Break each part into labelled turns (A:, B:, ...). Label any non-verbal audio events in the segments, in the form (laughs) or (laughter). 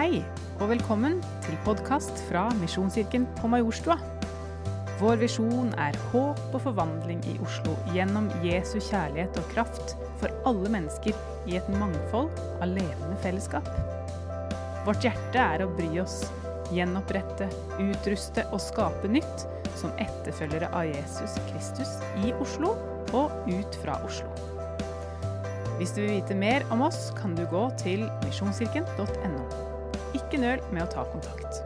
A: Hei, og velkommen til podkast fra Misjonskirken på Majorstua. Vår visjon er håp og forvandling i Oslo gjennom Jesu kjærlighet og kraft for alle mennesker i et mangfold av levende fellesskap. Vårt hjerte er å bry oss, gjenopprette, utruste og skape nytt som etterfølgere av Jesus Kristus i Oslo og ut fra Oslo. Hvis du vil vite mer om oss, kan du gå til misjonskirken.no. Ikke nøl med å ta kontakt.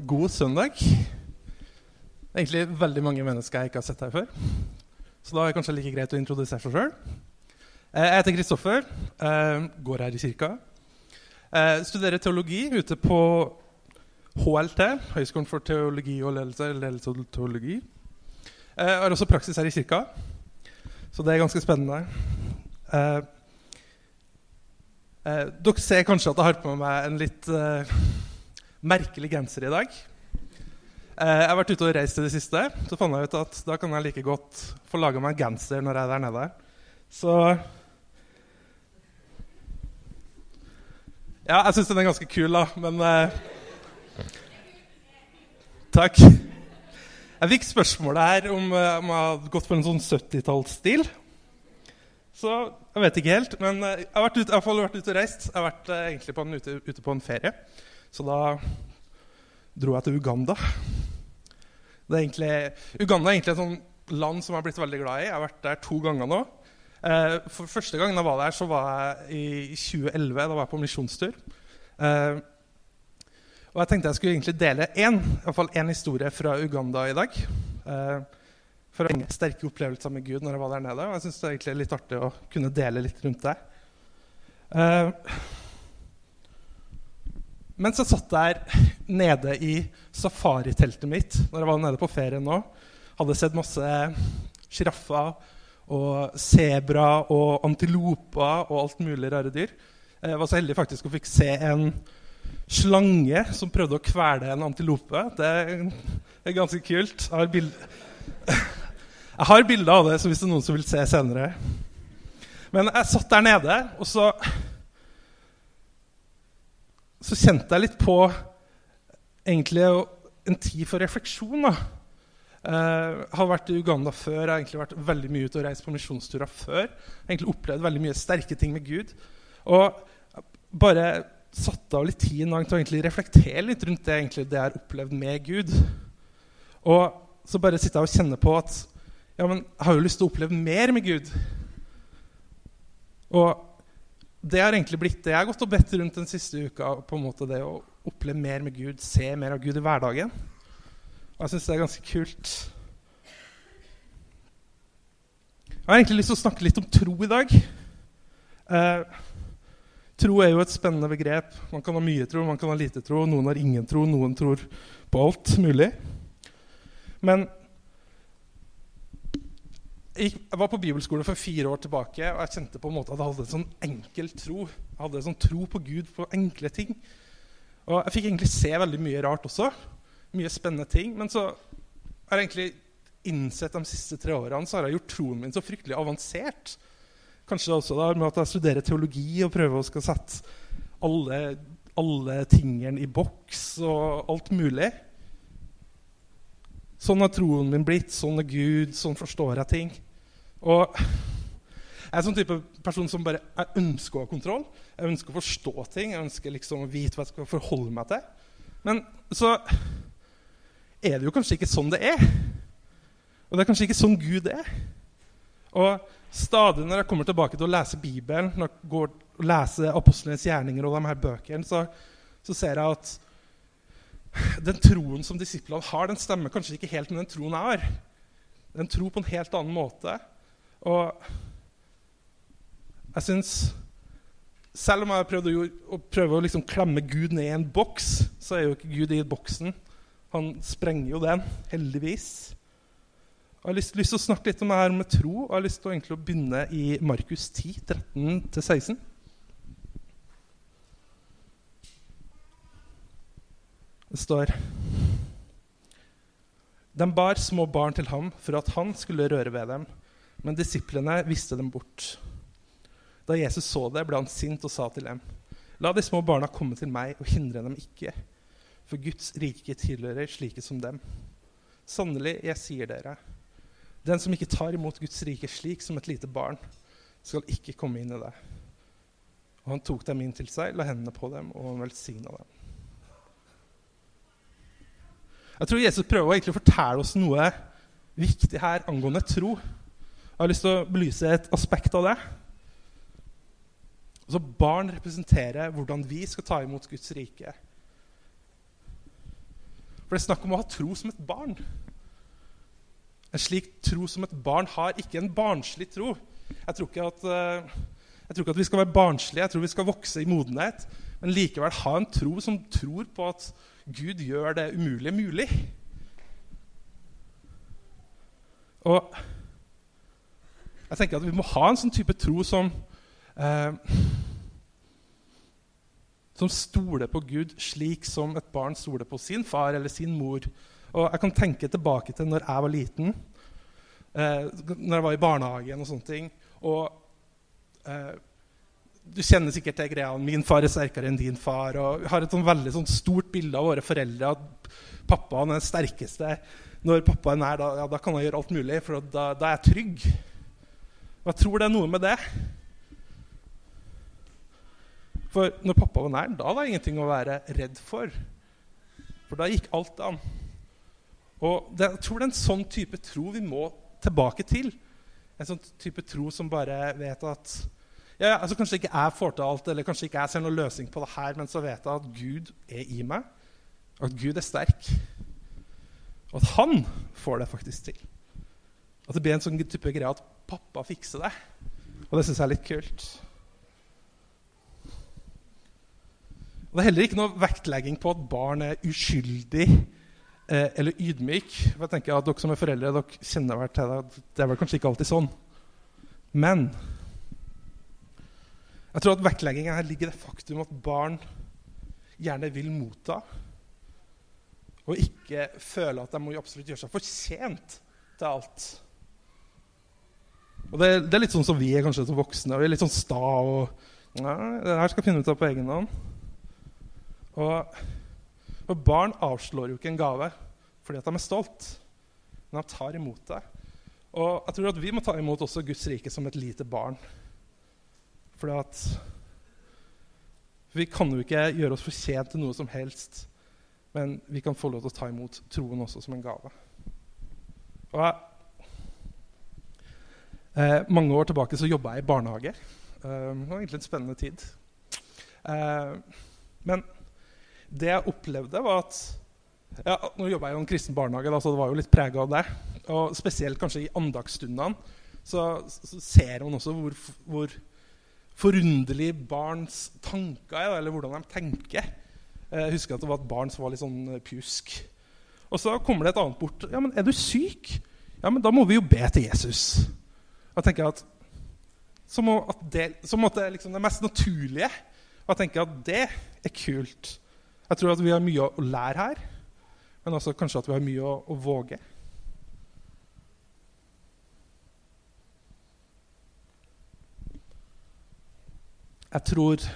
B: God søndag. Egentlig veldig mange mennesker jeg ikke har sett her før. Så da er det kanskje like greit å introdusere seg sjøl. Jeg heter Kristoffer, går her i kirka. Jeg studerer teologi ute på HLT, Høgskolen for teologi og ledelse. ledelse og teologi. Jeg har også praksis her i kirka, så det er ganske spennende. Eh, eh, dere ser kanskje at jeg har på meg en litt eh, merkelig genser i dag. Eh, jeg har vært ute og reist i det siste. Så fant jeg ut at da kan jeg like godt få laga meg en genser når jeg er der nede. Så Ja, jeg syns den er ganske kul, da, men eh, Takk. Jeg fikk spørsmålet her om, eh, om jeg hadde gått for en sånn 70-tallsstil. Så jeg vet ikke helt. Men eh, jeg har vært ute, i hvert fall vært ute og reist. Jeg har vært eh, egentlig på en, ute, ute, på en ferie. Så da dro jeg til Uganda. Er egentlig, Uganda er egentlig et sånn land som jeg har blitt veldig glad i. Jeg har vært der to ganger nå. For Første gang jeg var der, så var jeg i 2011. Da var jeg på misjonstur. Eh, og jeg tenkte jeg skulle egentlig dele én, historie fra Uganda i dag. Eh, for å sterke opplevelser med Gud når jeg var der nede. Og jeg syns det er egentlig litt artig å kunne dele litt rundt det. Eh, mens jeg satt der nede i safariteltet mitt når jeg var nede på ferie nå, hadde sett masse sjiraffer og sebra og antiloper og alt mulig rare dyr. Jeg var så heldig faktisk å fikk se en slange som prøvde å kvele en antilope. Det er ganske kult. Jeg har, bild... jeg har bilder av det, så hvis det er noen som vil se senere. Men jeg satt der nede, og så Så kjente jeg litt på egentlig en tid for refleksjon. da. Jeg har vært i Uganda før. Jeg har egentlig vært veldig mye ute og reist på misjonsturer før. Jeg har egentlig opplevd veldig mye sterke ting med Gud. Og bare satt av litt tid til å egentlig reflektere litt rundt det, egentlig, det jeg har opplevd med Gud. Og så bare sitter jeg og kjenner på at ja, men jeg har jo lyst til å oppleve mer med Gud. Og det har egentlig blitt det jeg har gått og bedt rundt den siste uka. på en måte Det å oppleve mer med Gud, se mer av Gud i hverdagen. Og jeg syns det er ganske kult. Jeg har egentlig lyst til å snakke litt om tro i dag. Eh, Tro er jo et spennende begrep. Man kan ha mye tro, man kan ha lite tro. Noen har ingen tro, noen tror på alt mulig. Men jeg var på bibelskole for fire år tilbake, og jeg kjente på en måte at jeg hadde en sånn enkel tro. Jeg hadde en sånn tro på Gud på enkle ting. Og jeg fikk egentlig se veldig mye rart også. Mye spennende ting. Men så har jeg egentlig innsett de siste tre årene så har jeg gjort troen min så fryktelig avansert. Kanskje det også da, med at jeg studerer teologi og prøver å skal sette alle, alle tingene i boks og alt mulig. Sånn har troen min blitt. Sånn er Gud. Sånn forstår jeg ting. Og jeg er sånn type person som bare jeg ønsker å ha kontroll. Jeg ønsker å forstå ting. Jeg ønsker liksom å vite hva jeg skal forholde meg til. Men så er det jo kanskje ikke sånn det er. Og det er kanskje ikke sånn Gud er. Og stadig når jeg kommer tilbake til å lese Bibelen, når jeg går og leser apostlenes gjerninger og de her bøkene, så, så, ser jeg at den troen som disiplene har, den stemmer kanskje ikke helt med den troen jeg har. Den tror på en helt annen måte. Og jeg syns Selv om jeg har prøvd å, å, prøve å liksom klemme Gud ned i en boks, så er jo ikke Gud i boksen. Han sprenger jo den, heldigvis. Jeg har lyst, lyst, til å snakke litt om det her med tro. og Jeg har lyst til å, begynne i Markus 10, 13-16. Det står De bar små barn til ham for at han skulle røre ved dem, men disiplene viste dem bort. Da Jesus så det, ble han sint og sa til dem.: La de små barna komme til meg, og hindre dem ikke, for Guds rike tilhører slike som dem. Sannelig, jeg sier dere, den som ikke tar imot Guds rike slik som et lite barn, skal ikke komme inn i det. Og han tok dem inn til seg, la hendene på dem, og han velsigna dem. Jeg tror Jesus prøver å fortelle oss noe viktig her angående tro. Jeg har lyst til å belyse et aspekt av det. Altså, barn representerer hvordan vi skal ta imot Guds rike. For det er snakk om å ha tro som et barn. En slik tro som et barn har, ikke en barnslig tro. Jeg tror ikke at, uh, tror ikke at vi skal være barnslige, jeg tror vi skal vokse i modenhet. Men likevel ha en tro som tror på at Gud gjør det umulige mulig. Og jeg tenker at vi må ha en sånn type tro som eh, Som stoler på Gud slik som et barn stoler på sin far eller sin mor. Og Jeg kan tenke tilbake til når jeg var liten, eh, når jeg var i barnehagen og sånne ting. Og eh, Du kjenner sikkert til greia min far er sterkere enn din far. og Vi har et sånn veldig sånn stort bilde av våre foreldre. At pappaen er den sterkeste. Når pappa er da, ja, da kan han gjøre alt mulig, for da, da er jeg trygg. Og jeg tror det er noe med det. For når pappa var nær, da var det ingenting å være redd for. For da gikk alt an. Og det, jeg tror det er en sånn type tro vi må tilbake til. En sånn type tro som bare vet at ja, altså Kanskje ikke jeg får til alt, eller kanskje ikke jeg ser noen løsning på det her, men så vet jeg at Gud er i meg, at Gud er sterk. Og at han får det faktisk til. At det blir en sånn type greie at pappa fikser det. Og det syns jeg er litt kult. Og Det er heller ikke noe vektlegging på at barn er uskyldig eh, eller ydmyk. For jeg tenker at Dere som er foreldre, dere kjenner vel til det. Det er vel kanskje ikke alltid sånn. Men jeg tror at vektlegginga her ligger i det faktum at barn gjerne vil motta. Og ikke føle at de må absolutt gjøre seg fortjent til alt. Og det, det, er litt sånn som vi er kanskje som voksne. Vi er litt sånn sta og Nei, det her skal finne ut av på egen hånd. Og, og, barn avslår jo ikke en gave fordi at de er stolt, men de tar imot det. Og jeg tror at vi må ta imot også Guds rike som et lite barn. Fordi at vi kan jo ikke gjøre oss fortjent til noe som helst, men vi kan få lov til å ta imot troen også som en gave. Og jeg, eh, mange år tilbake så jobba jeg i barnehage. Eh, det var egentlig en spennende tid. Eh, men det jeg opplevde, var at ja, Nå jobba jeg jo i en kristen barnehage, da, så det var jo litt prega av det. Og spesielt kanskje i andagsstundene så, så, ser man også hvor, hvor forunderlig barns tanker er, eller hvordan de tenker. Jeg husker at det var et barn som var litt sånn eh, pjusk. Og så kommer det et annet bort. Ja, men 'Er du syk?' Ja, men da må vi jo be til Jesus. Jeg tenker at Så må at det, så måtte liksom det mest naturlige. Og jeg tenker at det er kult. Jeg tror at vi har mye å lære her, men også kanskje at vi har mye å, å våge. Jeg tror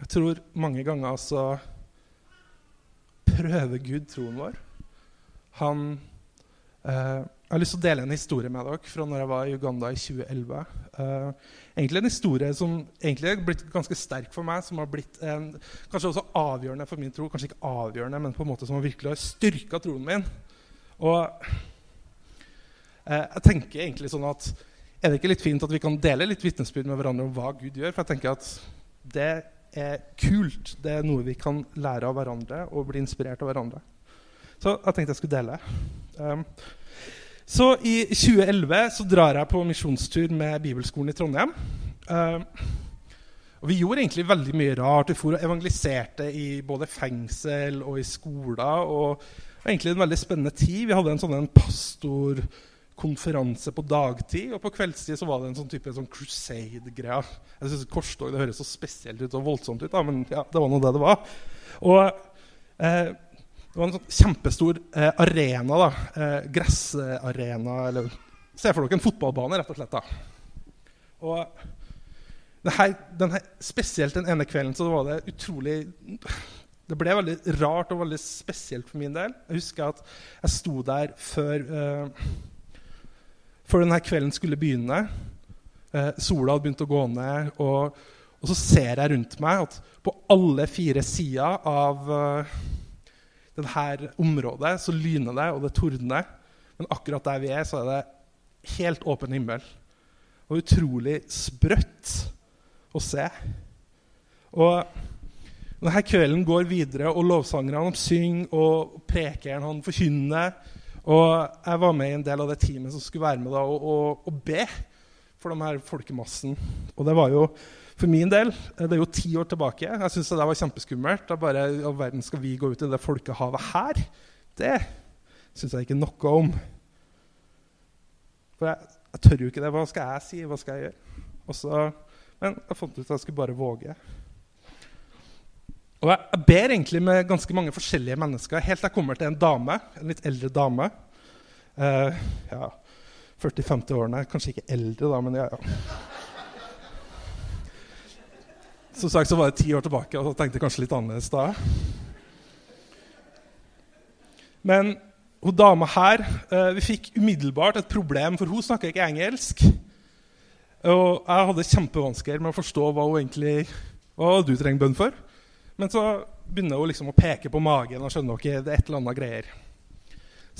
B: Jeg tror mange ganger så prøver Gud troen vår. Han eh, jeg har lyst til å dele en historie med dere fra når jeg var i Uganda i 2011. Uh, eh, egentlig en historie som egentlig er blitt ganske sterk for meg, som har blitt en, kanskje også avgjørende for min tro. Kanskje ikke avgjørende, men på en måte som virkelig har styrka troen min. Og uh, jeg tenker egentlig sånn at Er det ikke litt fint at vi kan dele litt vitnesbyrd med hverandre om hva Gud gjør? For jeg tenker at det er kult. Det er noe vi kan lære av hverandre og bli inspirert av hverandre. Så jeg tenkte jeg skulle dele. Um, så i 2011 så drar jeg på misjonstur med Bibelskolen i Trondheim. Uh, og vi gjorde egentlig veldig mye rart. Vi for og evangeliserte i både fengsel og i skoler. Og det var egentlig en veldig spennende tid. Vi hadde en sånn pastorkonferanse på dagtid. Og på kveldstid så var det en sånn type sånn crusade-greie. Jeg synes Korstog det høres så spesielt ut og voldsomt ut, da, men ja, det var nå det det var. Og Eh, det var en sånn kjempestor eh, arena. da, eh, Gressarena. eller Se for dere en fotballbane, rett og slett. da. Og her, den her, Spesielt den ene kvelden så var det utrolig Det ble veldig rart og veldig spesielt for min del. Jeg husker at jeg sto der før, eh, før denne kvelden skulle begynne. Eh, sola hadde begynt å gå ned, og, og, så ser jeg rundt meg at på alle fire sider av uh, dette området så lyner det, og det tordner. Men akkurat der vi er, så er det helt åpen himmel. Og utrolig sprøtt å se. Og denne kvelden går videre, og lovsangerne synger, og prekeren han forkynner. Og jeg var med i en del av det teamet som skulle være med da, og, og, og be for de her folkemassen. Og det var jo for min del Det er jo ti år tilbake. Jeg syns det var kjempeskummelt. Da bare all verden skal vi gå ut i det folkehavet her? Det syns jeg ikke noe om. For jeg, jeg, tør jo ikke det. Hva skal jeg si? Hva skal jeg gjøre? Også, men jeg fant ut at jeg skulle bare våge. Og jeg, jeg ber egentlig med ganske mange forskjellige mennesker helt til jeg kommer til en dame, en litt eldre dame. Uh, ja, 40-50-årene. Kanskje ikke eldre, da, men ja, ja. Som sagt så var det ti år tilbake, og tenkte kanskje litt annerledes da. Men hun dama her uh, Vi fikk umiddelbart et problem, for hun snakka ikke engelsk. Og jeg hadde kjempevansker med å forstå hva hun egentlig hva du trenger bønn for. Men så begynner hun liksom å peke på magen og skjønner ikke det er et eller annet greier.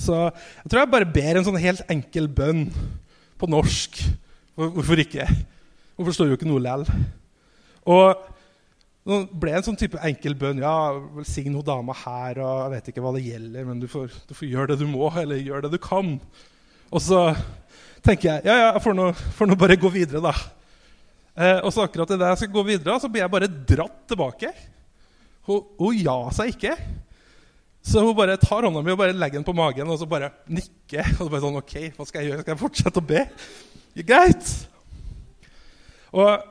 B: Så jeg tror jeg bare ber en sånn helt enkel bønn på norsk. Hvorfor ikke? Hun forstår jo ikke noe lell. Og det ble en sånn type enkel bønn. Ja, velsign hun dama her, og jeg vet ikke hva det gjelder, men du får, du får gjøre det du må, eller gjøre det du kan. Og så tenker jeg ja, ja, jeg får nå, får nå bare gå videre, da. Eh, og så akkurat idet jeg skal gå videre, så blir jeg bare dratt tilbake. Hun, hun ja seg ikke. Så hun bare tar hånda mi og bare legger den på magen og så bare nikker. Og så bare sånn, ok, hva skal jeg gjøre? Skal jeg fortsette å be? Greit. Og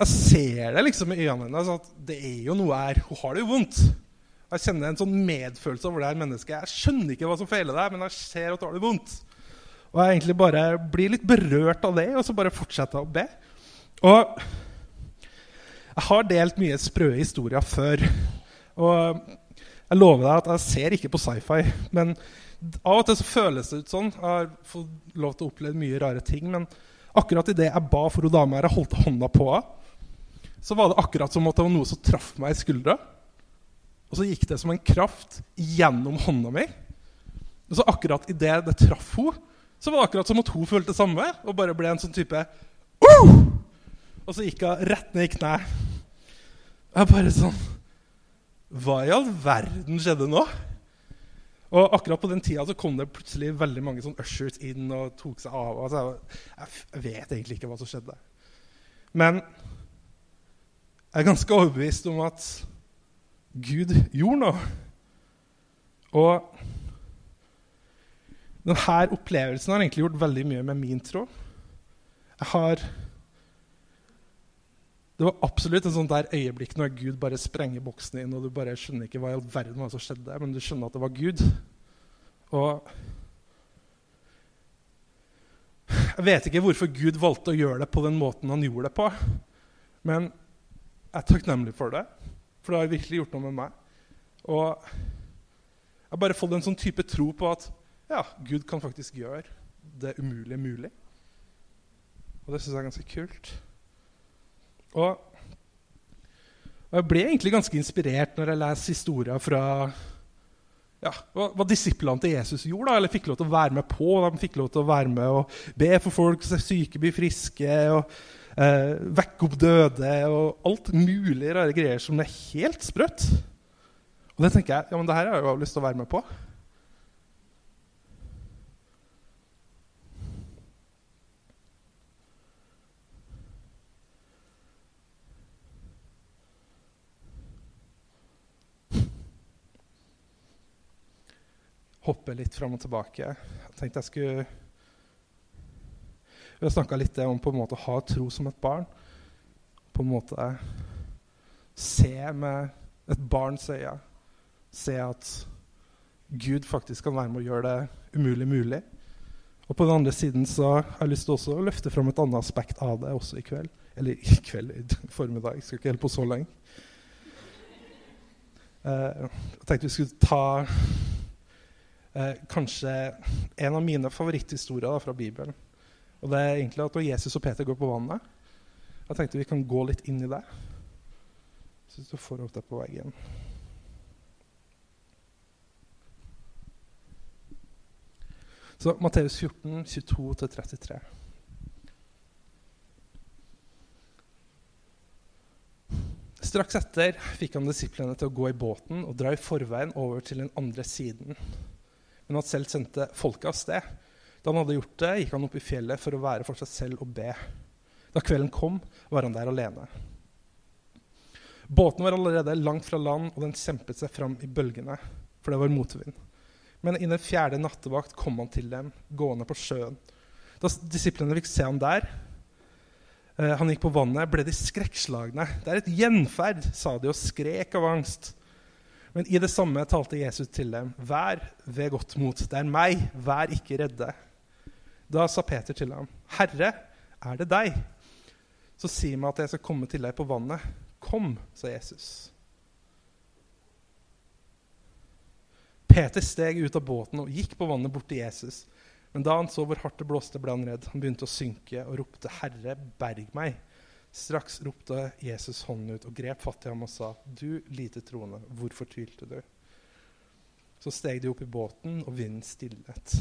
B: jeg ser det liksom i øynene hennes at det er jo noe her. Hun har det jo vondt. Jeg kjenner en sånn medfølelse over det her mennesket. Jeg skjønner ikke hva som feiler deg, men jeg ser at du har det vondt. Og jeg egentlig bare blir litt berørt av det, og så bare fortsetter jeg å be. Og jeg har delt mye sprø historier før. Og jeg lover deg at jeg ser ikke på sci-fi. Men av og til så føles det ut sånn. Jeg har fått lov til å oppleve mye rare ting. Men akkurat idet jeg ba for hun dama her, jeg holdt hånda på henne, så var det akkurat som at det var noe som traff meg i skuldra. Og så gikk det som en kraft gjennom hånda mi. Og så akkurat idet det traff henne, så var det akkurat som at hun følte det samme. Og bare ble en sånn type oh! Og så gikk hun rett ned i kne. Jeg bare sånn Hva i all verden skjedde nå? Og akkurat på den tida så kom det plutselig veldig mange sånn ushers inn og tok seg av. Altså, jeg vet egentlig ikke hva som skjedde. Men jeg er ganske overbevist om at Gud gjorde noe. Og denne opplevelsen har egentlig gjort veldig mye med min tro. Jeg har det var absolutt en sånn der øyeblikk når Gud bare sprenger boksen inn, og du bare skjønner ikke hva i all verden hva som skjedde, men du skjønner at det var Gud. Og Jeg vet ikke hvorfor Gud valgte å gjøre det på den måten han gjorde det på. Men jeg er takknemlig for det, for det har virkelig gjort noe med meg. Og jeg har bare fått en sånn type tro på at ja, Gud kan faktisk gjøre det umulige mulig. Og det syns jeg er ganske kult. Og, og, jeg ble egentlig ganske inspirert når jeg leser historier fra ja, hva, hva disiplene til Jesus gjorde. Da, eller fikk lov til å være med på. De fikk lov til å være med og be for folk så syke blir friske. og eh, Vekke opp døde og alt mulig rare greier som er helt sprøtt. Og det tenker jeg ja, men det her har jeg jo lyst til å være med på. hoppe litt fram og tilbake. Jeg tenkte jeg skulle Vi har snakka litt om på en måte å ha tro som et barn. På en måte se med et barns øye. se at Gud faktisk kan være med å gjøre det umulig mulig. Og på den andre siden så har jeg lyst til også å løfte fram et annet aspekt av det også i kveld. Eller i kveld, i formiddag. Jeg skal ikke holde på så lenge. Uh, jeg tenkte vi skulle ta kanskje en av mine favoritthistorier fra Bibelen. Og det er egentlig at når Jesus og Peter går på vannet Jeg tenkte vi kan gå litt inn i det. Så du får opp det på veggen. Så Matteus 14, 22-33. Straks etter fikk han disiplene til å gå i båten og dra i forveien over til den andre siden. Men han selv sendte folket av sted. Da han hadde gjort det, gikk han opp i fjellet for å være for seg selv og be. Da kvelden kom, var han der alene. Båten var allerede langt fra land, og den kjempet seg fram i bølgene, for det var motvind. Men i den fjerde nattevakt kom han til dem, gående på sjøen. Da disiplene fikk se ham der, Eh, han gikk på vannet, ble de skrekkslagne. Det er et gjenferd, sa de og skrek av angst. Men i det samme talte Jesus til dem. Vær ved godt mot. Det er meg. Vær ikke redde. Da sa Peter til ham, Herre, er det deg? Så si meg at jeg skal komme til deg på vannet. Kom, sa Jesus. Peter steg ut av båten og gikk på vannet bort til Jesus. Men da han så hvor hardt det blåste, ble han redd. Han begynte å synke og ropte, 'Herre, berg meg!' Straks ropte Jesus hånden ut og grep fatt i ham og sa, 'Du lite troende, hvorfor tvilte du?' Så steg de opp i båten, og vinden stillet.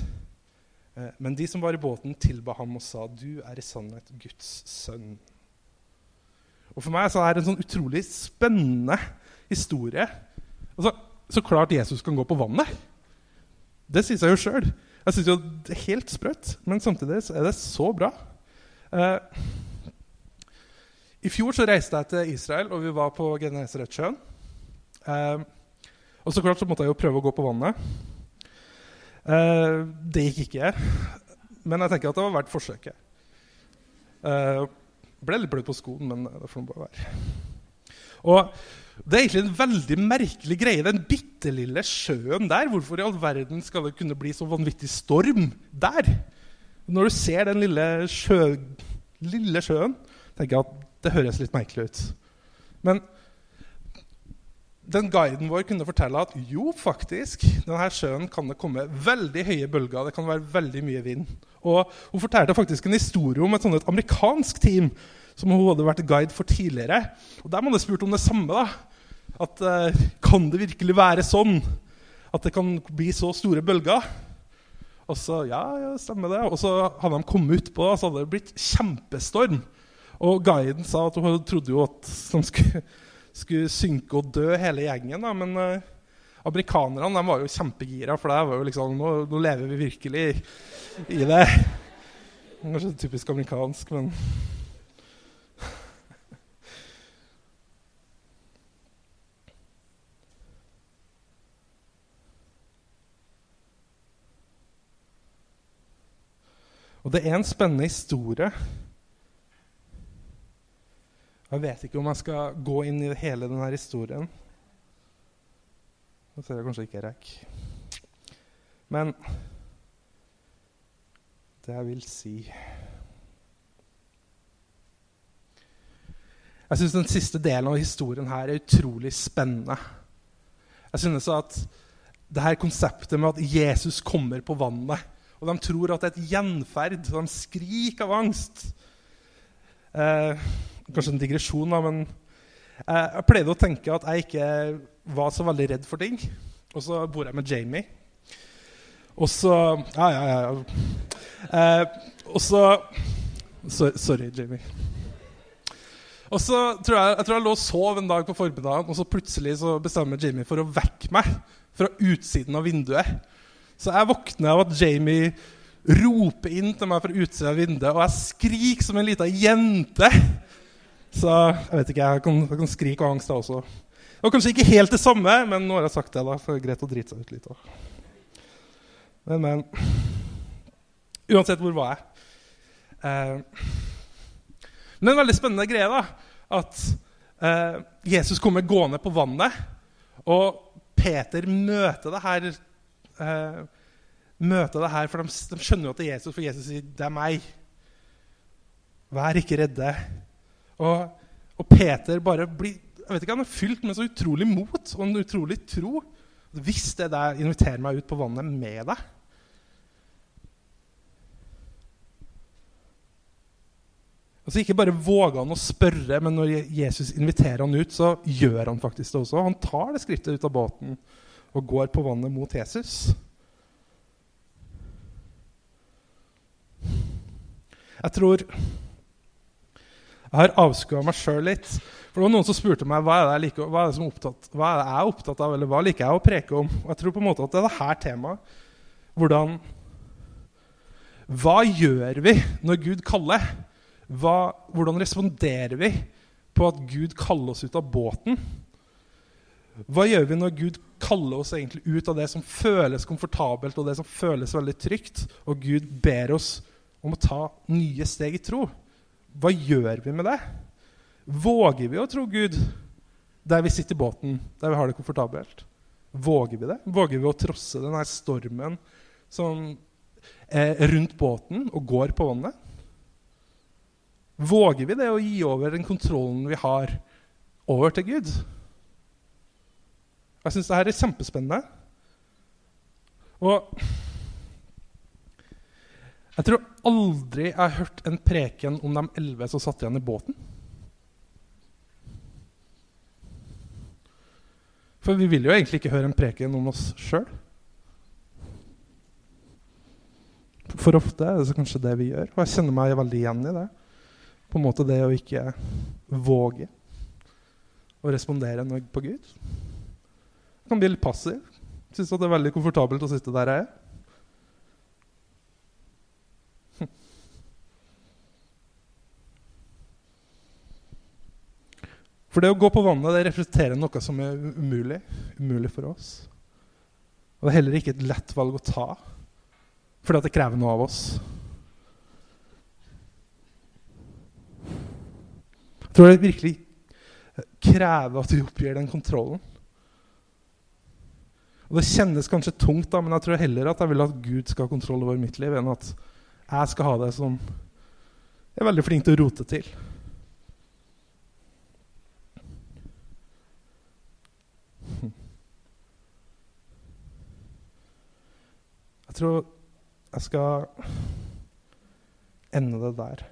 B: Eh, men de som var i båten, tilba ham og sa, 'Du er i sannhet Guds sønn'. Og For meg så er det en sånn utrolig spennende historie. Altså, så klart Jesus kan gå på vannet. Det sier seg jo sjøl. Jeg syns jo det er helt sprøtt, men samtidig er det så bra. Eh, I fjor så reiste jeg til Israel, og vi var på Genesaretsjøen. Eh, og så klart så måtte jeg jo prøve å gå på vannet. Uh, det gikk ikke. Men jeg tenker at det var verdt forsøket. Eh, ble litt bløt på skoen, men det får bare være. Og det er egentlig en veldig merkelig greie. Den bitte lille sjøen der. Hvorfor i all verden skal det kunne bli så vanvittig storm der? Når du ser den lille, sjø, lille sjøen, tenker jeg at det høres litt merkelig ut. Men den guiden vår kunne fortelle at jo, faktisk, denne sjøen kan det komme veldig høye bølger. Det kan være veldig mye vind. Og Hun fortalte faktisk en historie om et sånt et amerikansk team som hun hadde vært guide for tidligere. Og Der hadde spurt om det samme. da. At uh, Kan det virkelig være sånn at det kan bli så store bølger? Og så ja, ja, stemmer det. Og så hadde de kommet utpå, og så hadde det blitt kjempestorm. Og guiden sa at hun trodde jo at de skulle, skulle synke og dø, hele gjengen. Da. Men uh, amerikanerne var jo kjempegira, for det var jo liksom, nå, nå lever vi virkelig i det. Kanskje typisk amerikansk, men Og det er en spennende historie. Jeg vet ikke om jeg skal gå inn i hele denne historien. Det ser jeg kanskje ikke rekker. Men det jeg vil si Jeg syns den siste delen av historien her er utrolig spennende. Jeg synes at det her konseptet med at Jesus kommer på vannet og de tror at det er et gjenferd. Og de skriker av angst. Eh, kanskje en digresjon, da, men jeg pleide å tenke at jeg ikke var så veldig redd for ting. Og så bor jeg med Jamie. Og så Ja, ja, ja. Eh, og så sorry, Sorry, Jamie. Og så tror jeg, jeg tror jeg lå og sov en dag på formiddagen, og så plutselig så bestemmer Jamie for å vekke meg fra utsiden av vinduet. Så jeg våkner av at Jamie roper inn til meg fra utsiden av vinduet, og jeg skriker som en lita jente. Så jeg vet ikke, jeg kan, jeg kan skrike av angst, da også. Og kanskje ikke helt det samme, men nå har jeg sagt det. da, så det er greit å drite seg ut litt. Da. Men, men Uansett, hvor var jeg? Eh, men en veldig spennende greie da, at eh, Jesus kommer gående på vannet. Og Peter møter det her eh, møter det her, For de, de skjønner jo at det er Jesus, for Jesus sier 'det er meg'. Vær ikke redde. Og, og Peter bare blir jeg vet ikke, Han er fylt med så utrolig mot og en utrolig tro. Hvis det der inviterer meg ut på vannet med deg Altså Ikke bare våger han å spørre, men når Jesus inviterer han ut, så gjør han faktisk det også. Han tar det skrittet ut av båten og går på vannet mot Jesus. Jeg tror jeg har avskua meg sjøl litt. For det var Noen som spurte meg hva er det jeg, liker, hva er det opptatt, hva er det jeg er opptatt av, eller hva liker jeg å preke om. Og jeg tror på en måte at det er dette temaet. Hvordan Hva gjør vi når Gud kaller? hva, hvordan responderer vi på at Gud kaller oss ut av båten? Hva gjør vi når Gud kaller oss egentlig ut av det som føles komfortabelt og det som føles veldig trygt, og Gud ber oss om å ta nye steg i tro? Hva gjør vi med det? Våger vi å tro Gud der vi sitter i båten, der vi har det komfortabelt? Våger vi det? Våger vi å trosse denne stormen som er rundt båten og går på vannet? Våger vi det å gi over den kontrollen vi har, over til Gud? Jeg syns dette er kjempespennende. Og jeg tror aldri jeg har hørt en preken om de elleve som satt igjen i båten. For vi vil jo egentlig ikke høre en preken om oss sjøl. For ofte er det kanskje det vi gjør, og jeg kjenner meg veldig igjen i det på en måte det å ikke våge å respondere noe på Gud. Jeg kan bli litt passiv. Syns det er veldig komfortabelt å sitte der jeg er. For det å gå på vannet det representerer noe som er umulig. Umulig for oss. Og det er heller ikke et lett valg å ta, fordi det krever noe av oss. Jeg tror det virkelig krever at vi oppgir den kontrollen. Og Det kjennes kanskje tungt, da, men jeg tror heller at jeg vil at Gud skal ha kontroll over mitt liv, enn at jeg skal ha det som jeg er veldig flink til å rote til. Jeg tror jeg skal ende det der.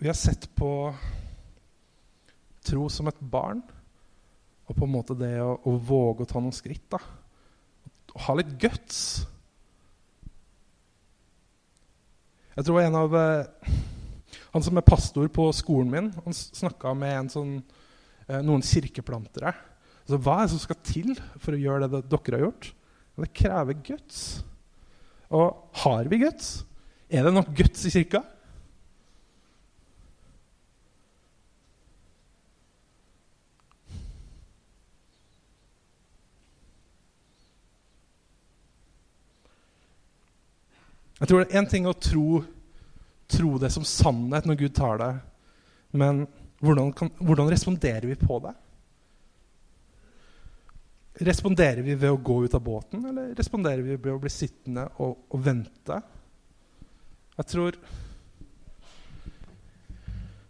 B: Vi har sett på tro som et barn, og på en måte det å, å våge å ta noen skritt. da. Å ha litt guts. Jeg tror en av eh, Han som er pastor på skolen min, han snakka med en sånn, noen kirkeplantere. Altså, hva er det som skal til for å gjøre det dere har gjort? Det krever guts. Og har vi guts? Er det nok guts i kirka? Jeg tror det er én ting å tro, tro, det som sannhet når Gud tar det, men hvordan, kan, hvordan, responderer vi på det? Responderer vi ved å gå ut av båten, eller responderer vi ved å bli sittende og, og vente? Jeg tror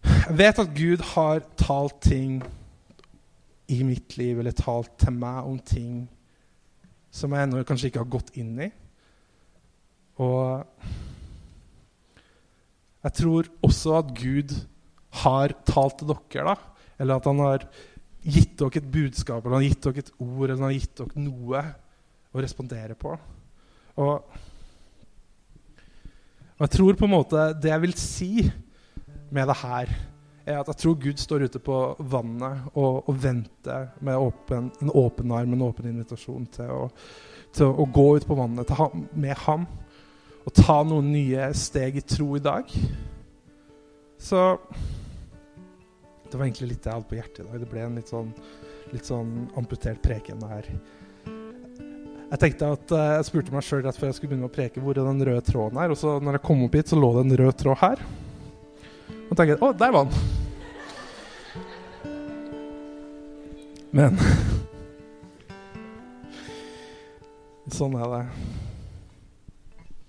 B: Jeg vet at Gud har talt ting i mitt liv, eller talt til meg om ting som jeg ennå kanskje ikke har gått inn i. Og jeg tror også at Gud har talt til dere, da. Eller at han har gitt dere et budskap, eller han har gitt dere et ord, eller han har gitt dere noe å respondere på. Og, og jeg tror på en måte det jeg vil si med det her, er at jeg tror Gud står ute på vannet og, og venter med åpen, en åpen arm, en åpen invitasjon til å, til å gå ut på vannet ham, med ham og ta noen nye steg i tro i dag. Så Det var egentlig litt jeg hadde på hjertet i dag. Det ble en litt sånn, litt sånn amputert preken her. Jeg tenkte at uh, jeg spurte meg sjøl rett før jeg skulle begynne å preke, hvor er den røde tråden her? Og så når jeg kom opp hit, så lå det en rød tråd her. Og og jeg 'Å, der var han'. Men (laughs) Sånn er det.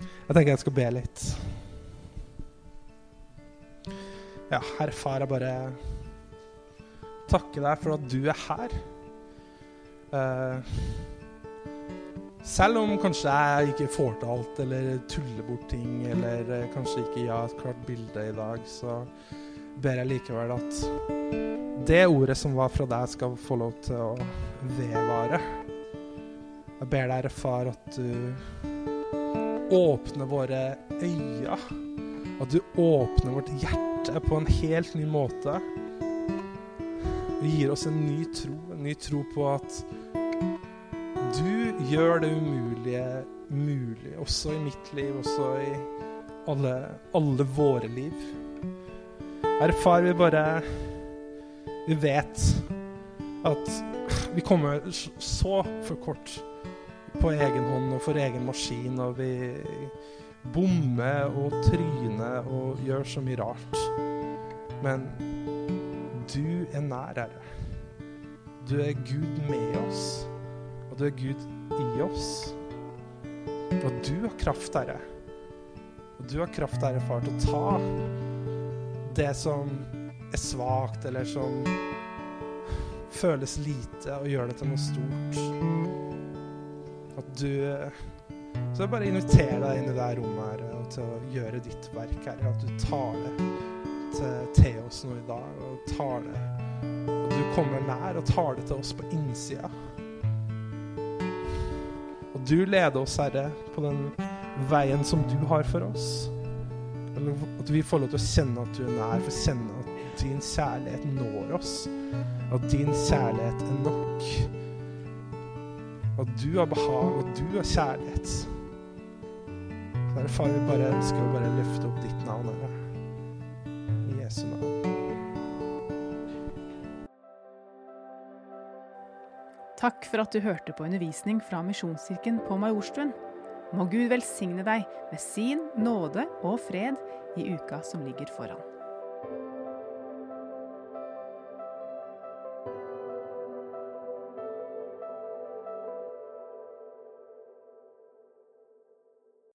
B: Jeg tenker jeg skal be litt. Ja, Herre Far, jeg bare takker deg for at du er her. Eh, selv om kanskje jeg ikke får til alt, eller tuller bort ting, eller eh, kanskje ikke har et klart bilde i dag, så ber jeg likevel at det ordet som var fra deg, skal få lov til å vedvare. Jeg ber deg, far, at du åpner våre øyne. At du åpner vårt hjerte på en helt ny måte. Og gir oss en ny tro. En ny tro på at du gjør det umulige mulig. Også i mitt liv, også i alle, alle våre liv. Herre far, vi bare Vi vet at vi kommer så for kort på egen hånd og for egen maskin, og vi bommer og tryner og gjør så mye rart. Men du er nær, Herre. Du er Gud med oss, og du er Gud i oss. Og du har kraft, Herre. Og du har kraft, Herre Far, til å ta det som er svakt, eller som føles lite, og gjøre det til noe stort. At du Så jeg bare inviterer deg inn i det rommet her og til å gjøre ditt verk, Herre. At du tar det til, oss nå i dag, og tar det Og du kommer nær og tar det til oss på innsida. Og du leder oss, Herre, på den veien som du har for oss. At vi får lov til å kjenne at du er nær, for kjenne at din kjærlighet når oss. At din kjærlighet er nok. At du har behag, og du har kjærlighet. Så Far, vi bare ønsker å bare løfte opp ditt navn, Herre. Jesu navn.
A: Takk for at du hørte på undervisning fra Misjonskirken på Majorstuen. Må Gud velsigne deg med sin nåde og fred i uka som ligger foran.